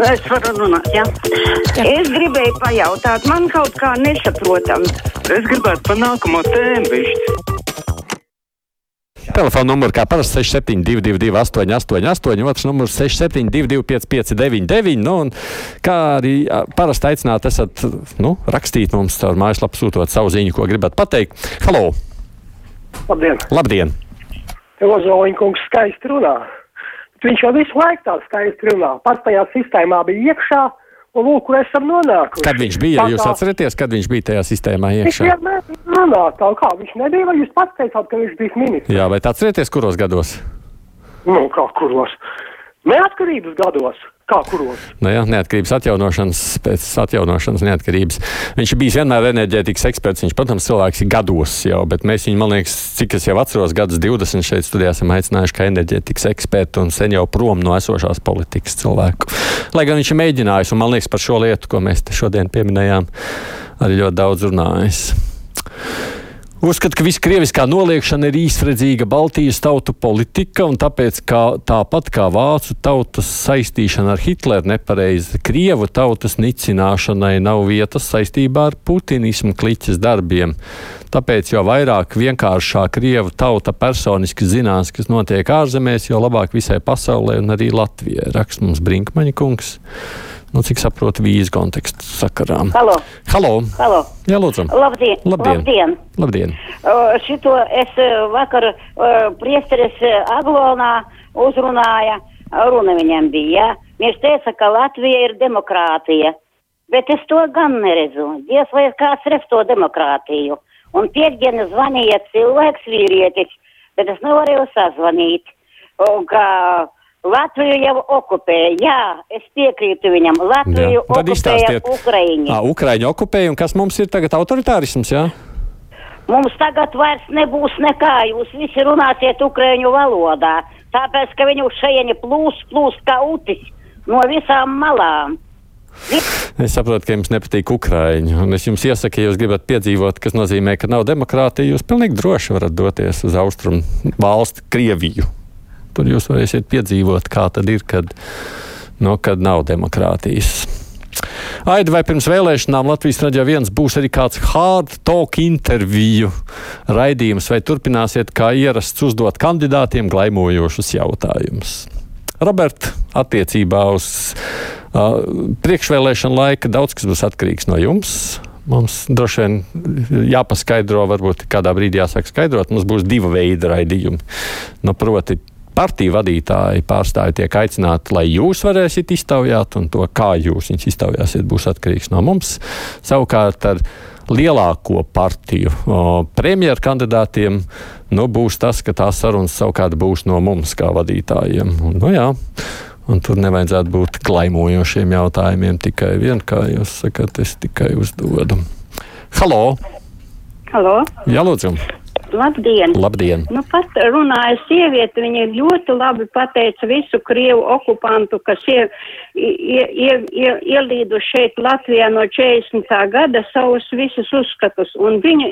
Es varu runāt, jā. Es gribēju pajautāt, man kaut kā nesaprotam. Es gribētu par nākamo tēmu višķi. Telefona numurs kā parasti 6722, 888, otrs numurs 6722, 559, nu, un kā arī parasti aicināt, esat nu, rakstīt mums caur mājaslapu, sūtot savu ziņu, ko gribat pateikt. Halo! Labdien! Labdien! Ozoliņa kungs skaisti runā. Bet Viņš jau visu laiku tā skaisti runā. Pats tajā sistēmā bija iekšā, un lūk, kur esam nonākuši. Kad viņš bija, Tā jūs atceraties, kad viņš bija tajā sistēmā Viņš iekšā? vienmēr runā tā kā viņš nebija, vai jūs pats teicāt, ka viņš bija ministrs? Jā, vai atcerieties, kuros gados? Nu, kā kuros? Neatkarības gados. Kā kuros? Nu, jā, neatkarības atjaunošanas, pēc atjaunošanas neatkarības. Viņš bija vienmēr enerģētikas eksperts. Viņš, protams, cilvēks ir gados jau, bet mēs viņu, man liekas, cik es jau atceros, gadus 20 šeit studijā esam aicinājuši kā enerģētikas ekspertu un sen jau prom no esošās politikas cilvēku. Lai gan viņš ir mēģinājis, un man liekas, par šo lietu, ko mēs šodien pieminējām, arī ļoti daudz runājis. Uzskata, ka viss krieviskā noliekšana ir īsredzīga Baltijas tautu politika, un tāpēc, kā, tāpat kā vācu tautas saistīšana ar Hitleru nepareizi, krievu tautas nicināšanai nav vietas saistībā ar putinismu kliķes darbiem. Tāpēc, jo vairāk vienkāršā krievu tauta personiski zinās, kas notiek ārzemēs, jo labāk visai pasaulē un arī Latvijai. Raksts mums Brinkmaņa kungs. Nu, cik saprotu vīzu kontekstu sakarā. Halo, Halo! halo. Jā, lūdzu! Labdien! Labdien. Labdien. Labdien! Uh, šito es uh, vakar uh, priesteris uh, Aglonā uzrunāja, runa viņam bija, jā. Viņš teica, ka Latvija ir demokrātija, bet es to gan neredzu. Dievs, vai kāds redz to demokrātiju? Un piekdienu zvanīja cilvēks vīrietis, bet es nevarēju sazvanīt. Un, ka Latviju jau okupēja, jā, es piekrītu viņam. Latviju Tad okupēja. Ukraiņi. Ā, Ukraiņu okupēja, un kas mums ir tagad autoritārisms, jā? Mums tagad vairs nebūs nekā, jūs visi runāsiet ukraiņu valodā, tāpēc, ka viņu šeit plūs, plūs kā utis no visām malām. Es saprotu, ka jums nepatīk Ukraiņi, un es jums iesaku, ja jūs gribat piedzīvot, kas nozīmē, ka nav demokrātija, jūs pilnīgi droši varat doties uz austrumu valsti Krieviju. Tur jūs varēsiet piedzīvot, kā tad ir, kad, no, kad nav demokrātijas. Aida, vai pirms vēlēšanām Latvijas raidījā viens būs arī kāds hard talk interviju raidījums, vai turpināsiet kā ierasts uzdot kandidātiem glaimojošus jautājumus? Robert, attiecībā uz uh, priekšvēlēšanu laika daudz kas būs atkarīgs no jums. Mums droši vien jāpaskaidro, varbūt kādā brīdī jāsāk skaidrot. Mums būs divi veidi raidījumi. Nu, proti, partiju vadītāji pārstāvji tiek aicināti, lai jūs varēsiet iztaujāt, un to, kā jūs viņus iztaujāsiet, būs atkarīgs no mums. Savukārt ar lielāko partiju premjeru kandidātiem nu, būs tas, ka tās sarunas savukārt būs no mums kā vadītājiem. Un, nu, jā, un tur nevajadzētu būt klaimojošiem jautājumiem tikai vien, kā jūs sakat, es tikai uzdodu. Halo! Halo, Jā, lūdzu! Labdien! Labdien! Nu, pat runāja sieviete, viņa ļoti labi pateica visu Krievu okupantu, kas ir ie, ie, ie, ielīdu šeit Latvijā no 40. gada savus visus uzskatus. Un viņa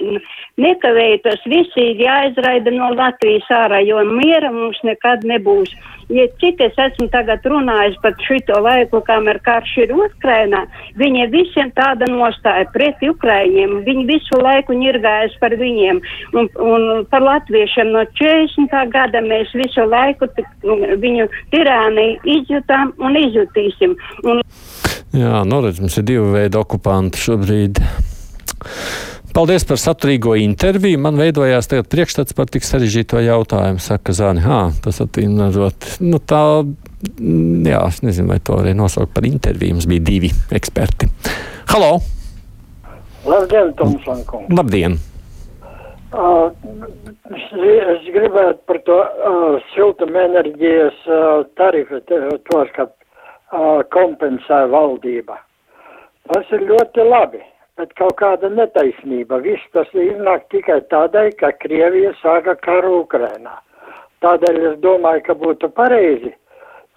nekavēja tos visi ir jāizraida no Latvijas ārā, jo miera mums nekad nebūs. Ja cik es esmu tagad runājis par šito laiku, kamēr karš ir Ukrainā, viņa visiem tāda nostāja pret Ukraiņiem. Viņi visu laiku nirgājas par viņiem. Un, un par latviešiem no 40. gada mēs visu laiku tik, viņu tirāniju izjutām un izjutīsim. Un Jā, nu redz, mums ir divi veidi okupanti šobrīd. Paldies par saturīgo interviju. Man veidojās tagad priekšstats par tik sarežģīto jautājumu. Saka Zāni, hā, tas attīmnazot. Nu tā, jā, es nezinu, vai to varēja nosaukt par interviju. Mums bija divi eksperti. Halo! Labdien, Tomson kungs! Labdien! Uh, es, gribētu par to uh, siltumenerģijas uh, tarifu, tos, ka kompensē valdība. Tas ir ļoti labi, bet kaut kāda netaisnība. Viss tas iznāk tikai tādēļ, ka Krievija sāka karu Ukrainā. Tādēļ es domāju, ka būtu pareizi,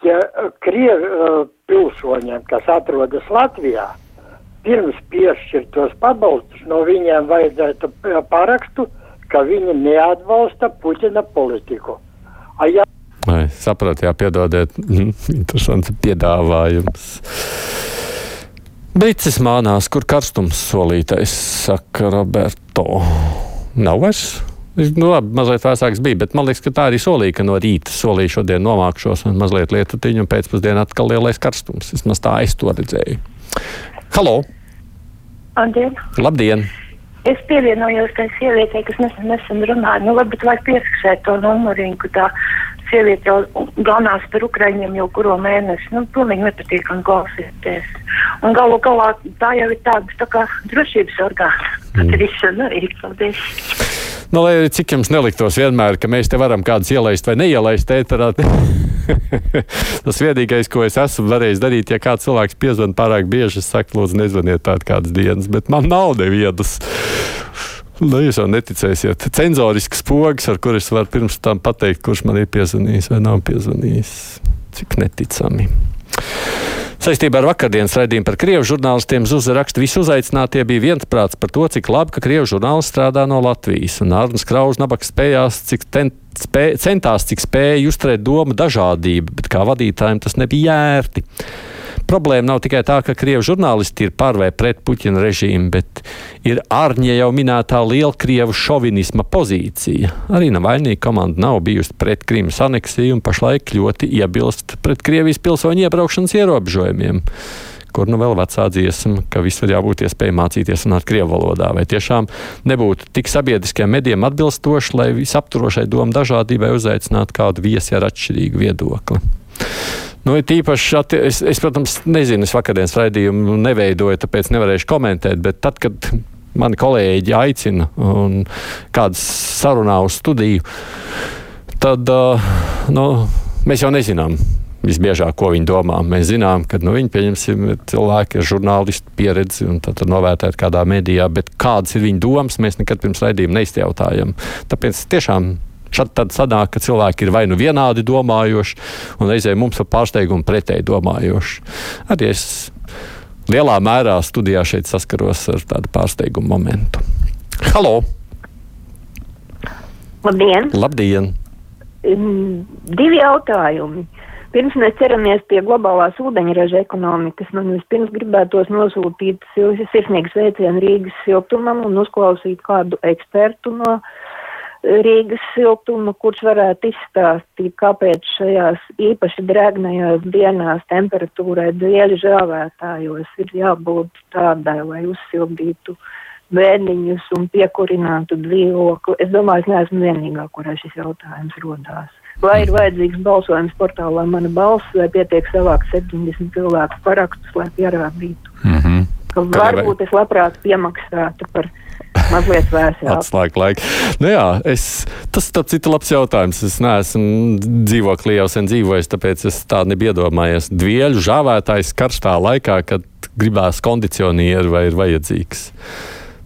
ja Krievi uh, pilsoņiem, kas atrodas Latvijā, pirms piešķirt tos pabalstus, no viņiem vajadzētu uh, parakstu, ka viņi neatbalsta Putina politiku. A, ja Vai sapratu, jā, piedodiet. Interesants piedāvājums. Bricis mānās, kur karstums solītais, saka Roberto. Nav vairs. Nu, labi, mazliet vēsāks bija, bet man liekas, ka tā arī solīja, ka no rīta solīja šodien nomākšos un mazliet lietutiņu, un pēcpusdienā atkal lielais karstums. Vismaz tā es to redzēju. Halo! Labdien! Labdien! Es pievienojos tai sievietei, kas nesen, runāja. Nu, labi, bet vajag piefiksēt to numuriņu, tā sieviete jau ganās par Ukraiņiem jau kuro mēnesi. Nu, pilnīgi nepatīkami klausīties. Un galu galā tā jau ir tāda tā kā drošības orgāna. Mm. Viss arī paldies. Nu, lai cik jums neliktos vienmēr, ka mēs te varam kādus ielaist vai neielaist ēterā. Tas vienīgais, ko es esmu varējis darīt, ja kāds cilvēks piezvan pārāk bieži, es saku, lūdzu, nezvaniet tādu kādas dienas, bet man nav nevienas. Nu, jūs jau neticēsiet. Cenzorisks pogas, ar kuriem es varu pirms tam pateikt, kurš man ir piezvanījis vai nav piezvanījis. Cik neticami. Saistībā ar vakardienas raidījumu par krievu žurnālistiem Zuza raksta, visi uzaicinātie bija viensprāts par to, cik labi, ka krievu žurnālisti strādā no Latvijas. Un Arnēs Kraus nabaks spējās, cik ten, spē, centās, cik spēja uzturēt domu dažādību, bet kā vadītājiem tas nebija ērti problēma nav tikai tā, ka krievu žurnālisti ir par vai pret Puķina režīmu, bet ir ārņa jau minētā liela krievu šovinisma pozīcija. Arī Navaļnija komanda nav bijusi pret Krimas aneksiju un pašlaik ļoti iebilst pret Krievijas pilsoņu iebraukšanas ierobežojumiem kur nu vēl vecā dziesma, ka visur jābūt iespējai mācīties runāt krievu valodā. Vai tiešām nebūtu tik sabiedriskajiem medijiem atbilstoši, lai visaptvarošai domu dažādībai uzaicinātu kādu viesi ar atšķirīgu viedokli? Nu, tīpaši, es, es, protams, nezinu, es vakardienas raidījumu neveidoju, tāpēc nevarēšu komentēt, bet tad, kad mani kolēģi aicina un kādas sarunā uz studiju, tad nu, mēs jau nezinām. Visbiežāk, ko viņi domā. Mēs zinām, ka nu, viņi pieņemsim cilvēki ar žurnālistu pieredzi un tad novērtēt kādā medijā, bet kādas ir viņu domas, mēs nekad pirms raidījuma neizjautājam. Tāpēc tiešām Šad tad sanāk, ka cilvēki ir vai nu vienādi domājoši, un reizē mums ir pārsteigumi pretēji domājoši. Arī es lielā mērā studijā šeit saskaros ar tādu pārsteigumu momentu. Halo! Labdien! Labdien. Um, divi jautājumi. Pirms mēs ķeramies pie globālās ūdeņraža ekonomikas, man vispirms gribētos nosūtīt sirsnīgu sveicienu Rīgas siltumam un uzklausīt kādu ekspertu no uh, Rīgas siltumu, kurš varētu izstāstīt, kāpēc šajās īpaši drēgnajās dienās temperatūrai dieļu žāvētājos ir jābūt tādai, lai uzsildītu vēdiņus un piekurinātu dzīvokli. Es domāju, es neesmu vienīgā, kurai šis jautājums rodās. Vai ir vajadzīgs balsojums portālā mana balss, vai pietiek savākt 70 cilvēku parakstus, lai pierādītu, mm -hmm. ka varbūt es labprāt piemaksātu par mazliet vēsāk. Atslēgt laiku. Nu jā, es, tas ir labs jautājums. Es neesmu dzīvoklī jau sen dzīvojis, tāpēc es tā nebiedomājies. Dvieļu žāvētājs karstā laikā, kad gribās kondicionieru vai ir vajadzīgs.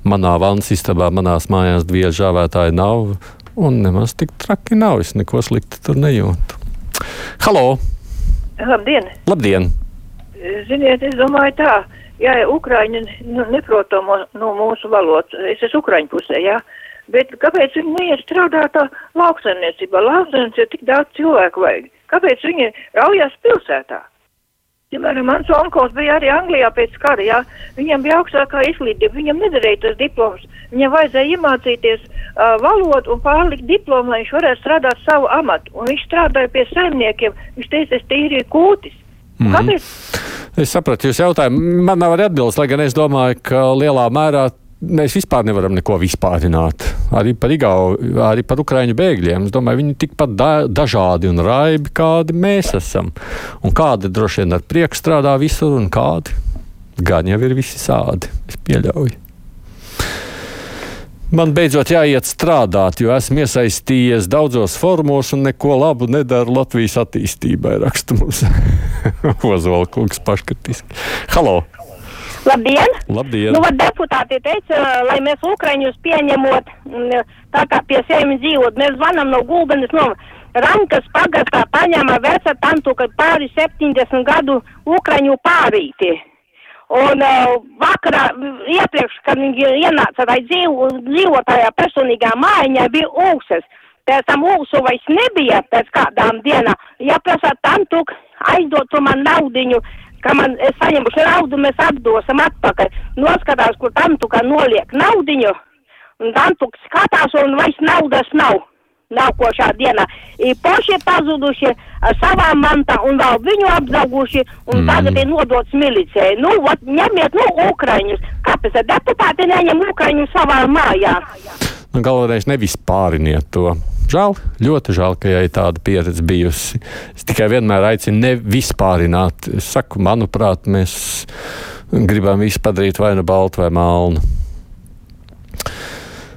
Manā vannas istabā, manās mājās dvieļu žāvētāji nav, un nemaz tik traki nav. Es neko sliktu tur nejūtu. Halo! Labdien! Labdien! Ziniet, es domāju tā jā, Ukraiņi nu, neprotam no mūsu valodas. Es esmu Ukraiņu pusē, jā. Bet kāpēc viņi neiet strādāt lauksaimniecībā? Lauksaimniecībā tik daudz cilvēku vajag. Kāpēc viņi raujās pilsētā? Piemēram, mans onkls bija arī Anglijā pēc kara, jā. Viņam bija augstākā izglītība, viņam nederēja tas diploms. Viņam vajadzēja iemācīties uh, valodu un pārlikt diplomu, lai viņš varētu strādāt savu amatu. Un viņš strādāja pie saimniekiem. Viņš teica, es tīrīju kūtis. Mm -hmm. Kāpēc? Es sapratu jūs jautājumu. Man nav arī atbildes, lai gan es domāju, ka lielā mērā mēs vispār nevaram neko vispārināt. Arī par Igau, arī par Ukraiņu bēgļiem. Es domāju, viņi tikpat da dažādi un raibi, kādi mēs esam. Un kādi droši vien ar prieku strādā visur, un kādi gan jau ir visi sādi. Es pieļauju man beidzot jāiet strādāt, jo esmu iesaistījies daudzos formos un neko labu nedaru Latvijas attīstībai, raksta mums Ozola kungs paškritiski. Halo! Labdien! Labdien! Nu, deputāti teica, lai mēs Ukraiņus pieņemot, tā kā pie sevis dzīvot. Mēs zvanam no Gulbenes, no Rankas pagastā paņēma veca tantu, ka pāri 70 gadu Ukraiņu pārīti. Un uh, vakarā iepriekš, kad viņi ienāca tai dzīvo, dzīvotājā personīgā mājiņā, bija ūksas. pēc tam mūsu vairs nebija pēc kādām dienām. Ja prasāt tam tuk, aizdot tu man naudiņu, ka man es saņemuši naudu, mēs atdosim atpakaļ. Noskatās, kur tam tu kā noliek naudiņu, un tam tu skatās, un vairs naudas nav. Nākošā dienā ir poši pazuduši ar savām mantām un vēl viņu apzauguši, un mm. tagad ir nodots milicijai. Nu, ot, ņemiet, nu, ukraiņus. Kāpēc deputāti neņem ukraiņus savā mājā? Nu, galvenais nevis pāriniet to. Žēl, ļoti žēl, ka ja ir tāda pieredze bijusi. Es tikai vienmēr aicinu nevispārināt. Es saku, manuprāt, mēs gribam visu padarīt vai nu baltu vai melnu.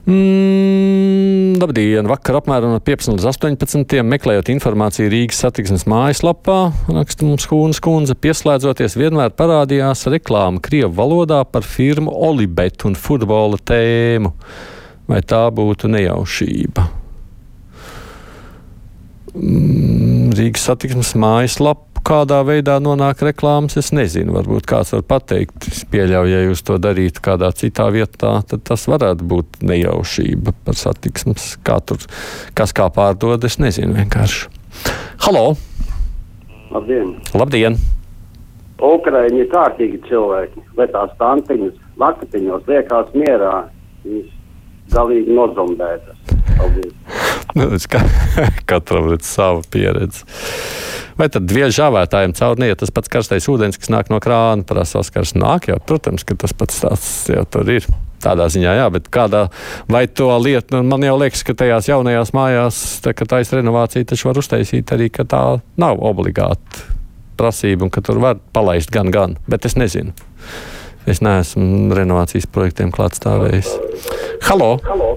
Mm, labdien! Vakar apmēram no 15 līdz 18. meklējot informāciju Rīgas satiksmes mājaslapā, raksta mums Hūnas kundze, pieslēdzoties vienmēr parādījās reklāma Krievu valodā par firmu Olibet un futbola tēmu. Vai tā būtu nejaušība? Mm, Rīgas satiksmes mājaslapa kādā veidā nonāk reklāmas, es nezinu. Varbūt kāds var pateikt, es pieļauju, ja jūs to darītu kādā citā vietā, tad tas varētu būt nejaušība par satiksmes. Kā tur, kas kā pārdod, es nezinu vienkārši. Halo! Labdien! Labdien! Ukraiņi ir kārtīgi cilvēki, bet tās tantiņas lakatiņos liekās mierā. Viņas galīgi nozombētas. Paldies! Nu, katram ir sava pieredze. Vai tad viežu žāvētājiem caur neiet tas pats karstais ūdens, kas nāk no krāna, prasa Oskars. Nāk, jā, protams, ka tas pats tāds jau tur ir. Tādā ziņā, jā, bet kādā vai to lietu, nu, man jau liekas, ka tajās jaunajās mājās, tā, ka tā ir renovācija, taču var uztaisīt arī, ka tā nav obligāta prasība un ka tur var palaist gan, gan, bet es nezinu. Es neesmu renovācijas projektiem klātstāvējis. Halo! Halo!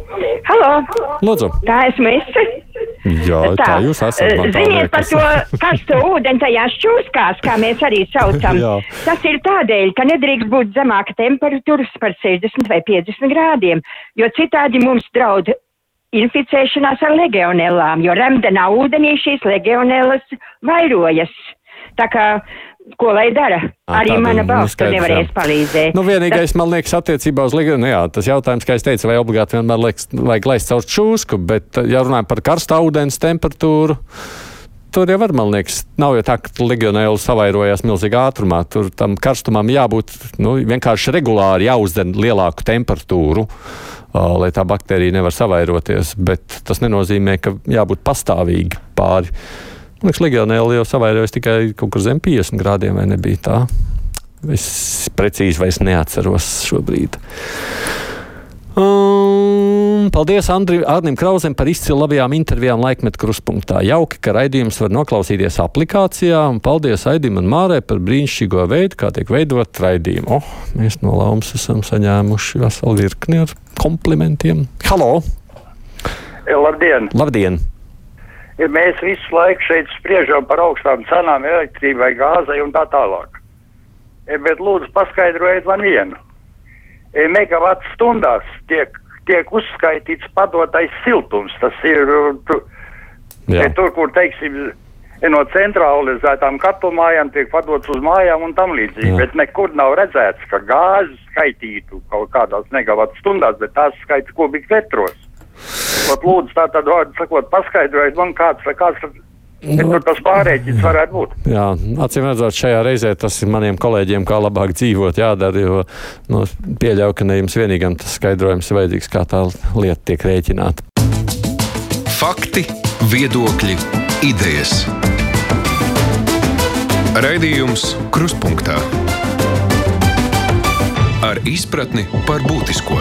Lūdzu! Tā esmu es. Jā, tā, tā jūs esat. Ziniet par to karsto ūdeni tajās čūskās, kā mēs arī saucam. Tas ir tādēļ, ka nedrīkst būt zemāka temperatūras par 60 vai 50 grādiem, jo citādi mums draud inficēšanās ar legionellām, jo remdenā ūdenī šīs legionellas vairojas. Tā kā ko lai dara. À, Arī mana balss tur nevarēs jā. palīdzēt. Nu, vienīgais, tas... man liekas, attiecībā uz Ligonu, jā, tas jautājums, kā es teicu, vai obligāti vienmēr liekas, vajag laist caur čūsku, bet, ja runājam par karstā ūdens temperatūru, tur jau var, man liekas, nav jau tā, ka legionēli savairojās milzīgā ātrumā. Tur tam karstumam jābūt nu, vienkārši regulāri jāuzdzen lielāku temperatūru. Uh, lai tā baktērija nevar savairoties, bet tas nenozīmē, ka jābūt pastāvīgi pāri Liekas, legionēli jau savairojas tikai kaut kur zem 50 grādiem, vai nebija tā? Es precīzi vairs neatceros šobrīd. Um, paldies Andri, Arnim Krausam par izcilu labajām intervijām laikmetu kruspunktā. Jauki, ka raidījums var noklausīties aplikācijā, un paldies Aidim un Mārai par brīnišķīgo veidu, kā tiek veidot raidījumu. Oh, mēs no Laumas esam saņēmuši veselu virkni ar komplimentiem. Halo! Labdien! Labdien! Ja mēs visu laiku šeit spriežam par augstām cenām elektrībai, gāzai un tā tālāk. E, bet lūdzu paskaidrojiet man vienu. E, megavatu stundās tiek, tiek uzskaitīts padotais siltums. Tas ir tu, e, tur, kur, teiksim, no centralizētām katlumājām tiek padots uz mājām un tam līdzīgi. Bet nekur nav redzēts, ka gāzi skaitītu kaut kādās megavatu stundās, bet tās skaita kubikmetros. Pat lūdzu, tā tad vārdu sakot, paskaidrojiet man kāds, kāds nu, tas pārreķins varētu būt. Jā, acīm redzot, šajā reizē tas ir maniem kolēģiem, kā labāk dzīvot, jādara. Jo nu, pieļauju, ka ne jums vienīgam tas skaidrojums ir vajadzīgs, kā tā lieta tiek rēķināta. Fakti, viedokļi, idejas. Raidījums Kruspunkta ar izpratni par būtisko.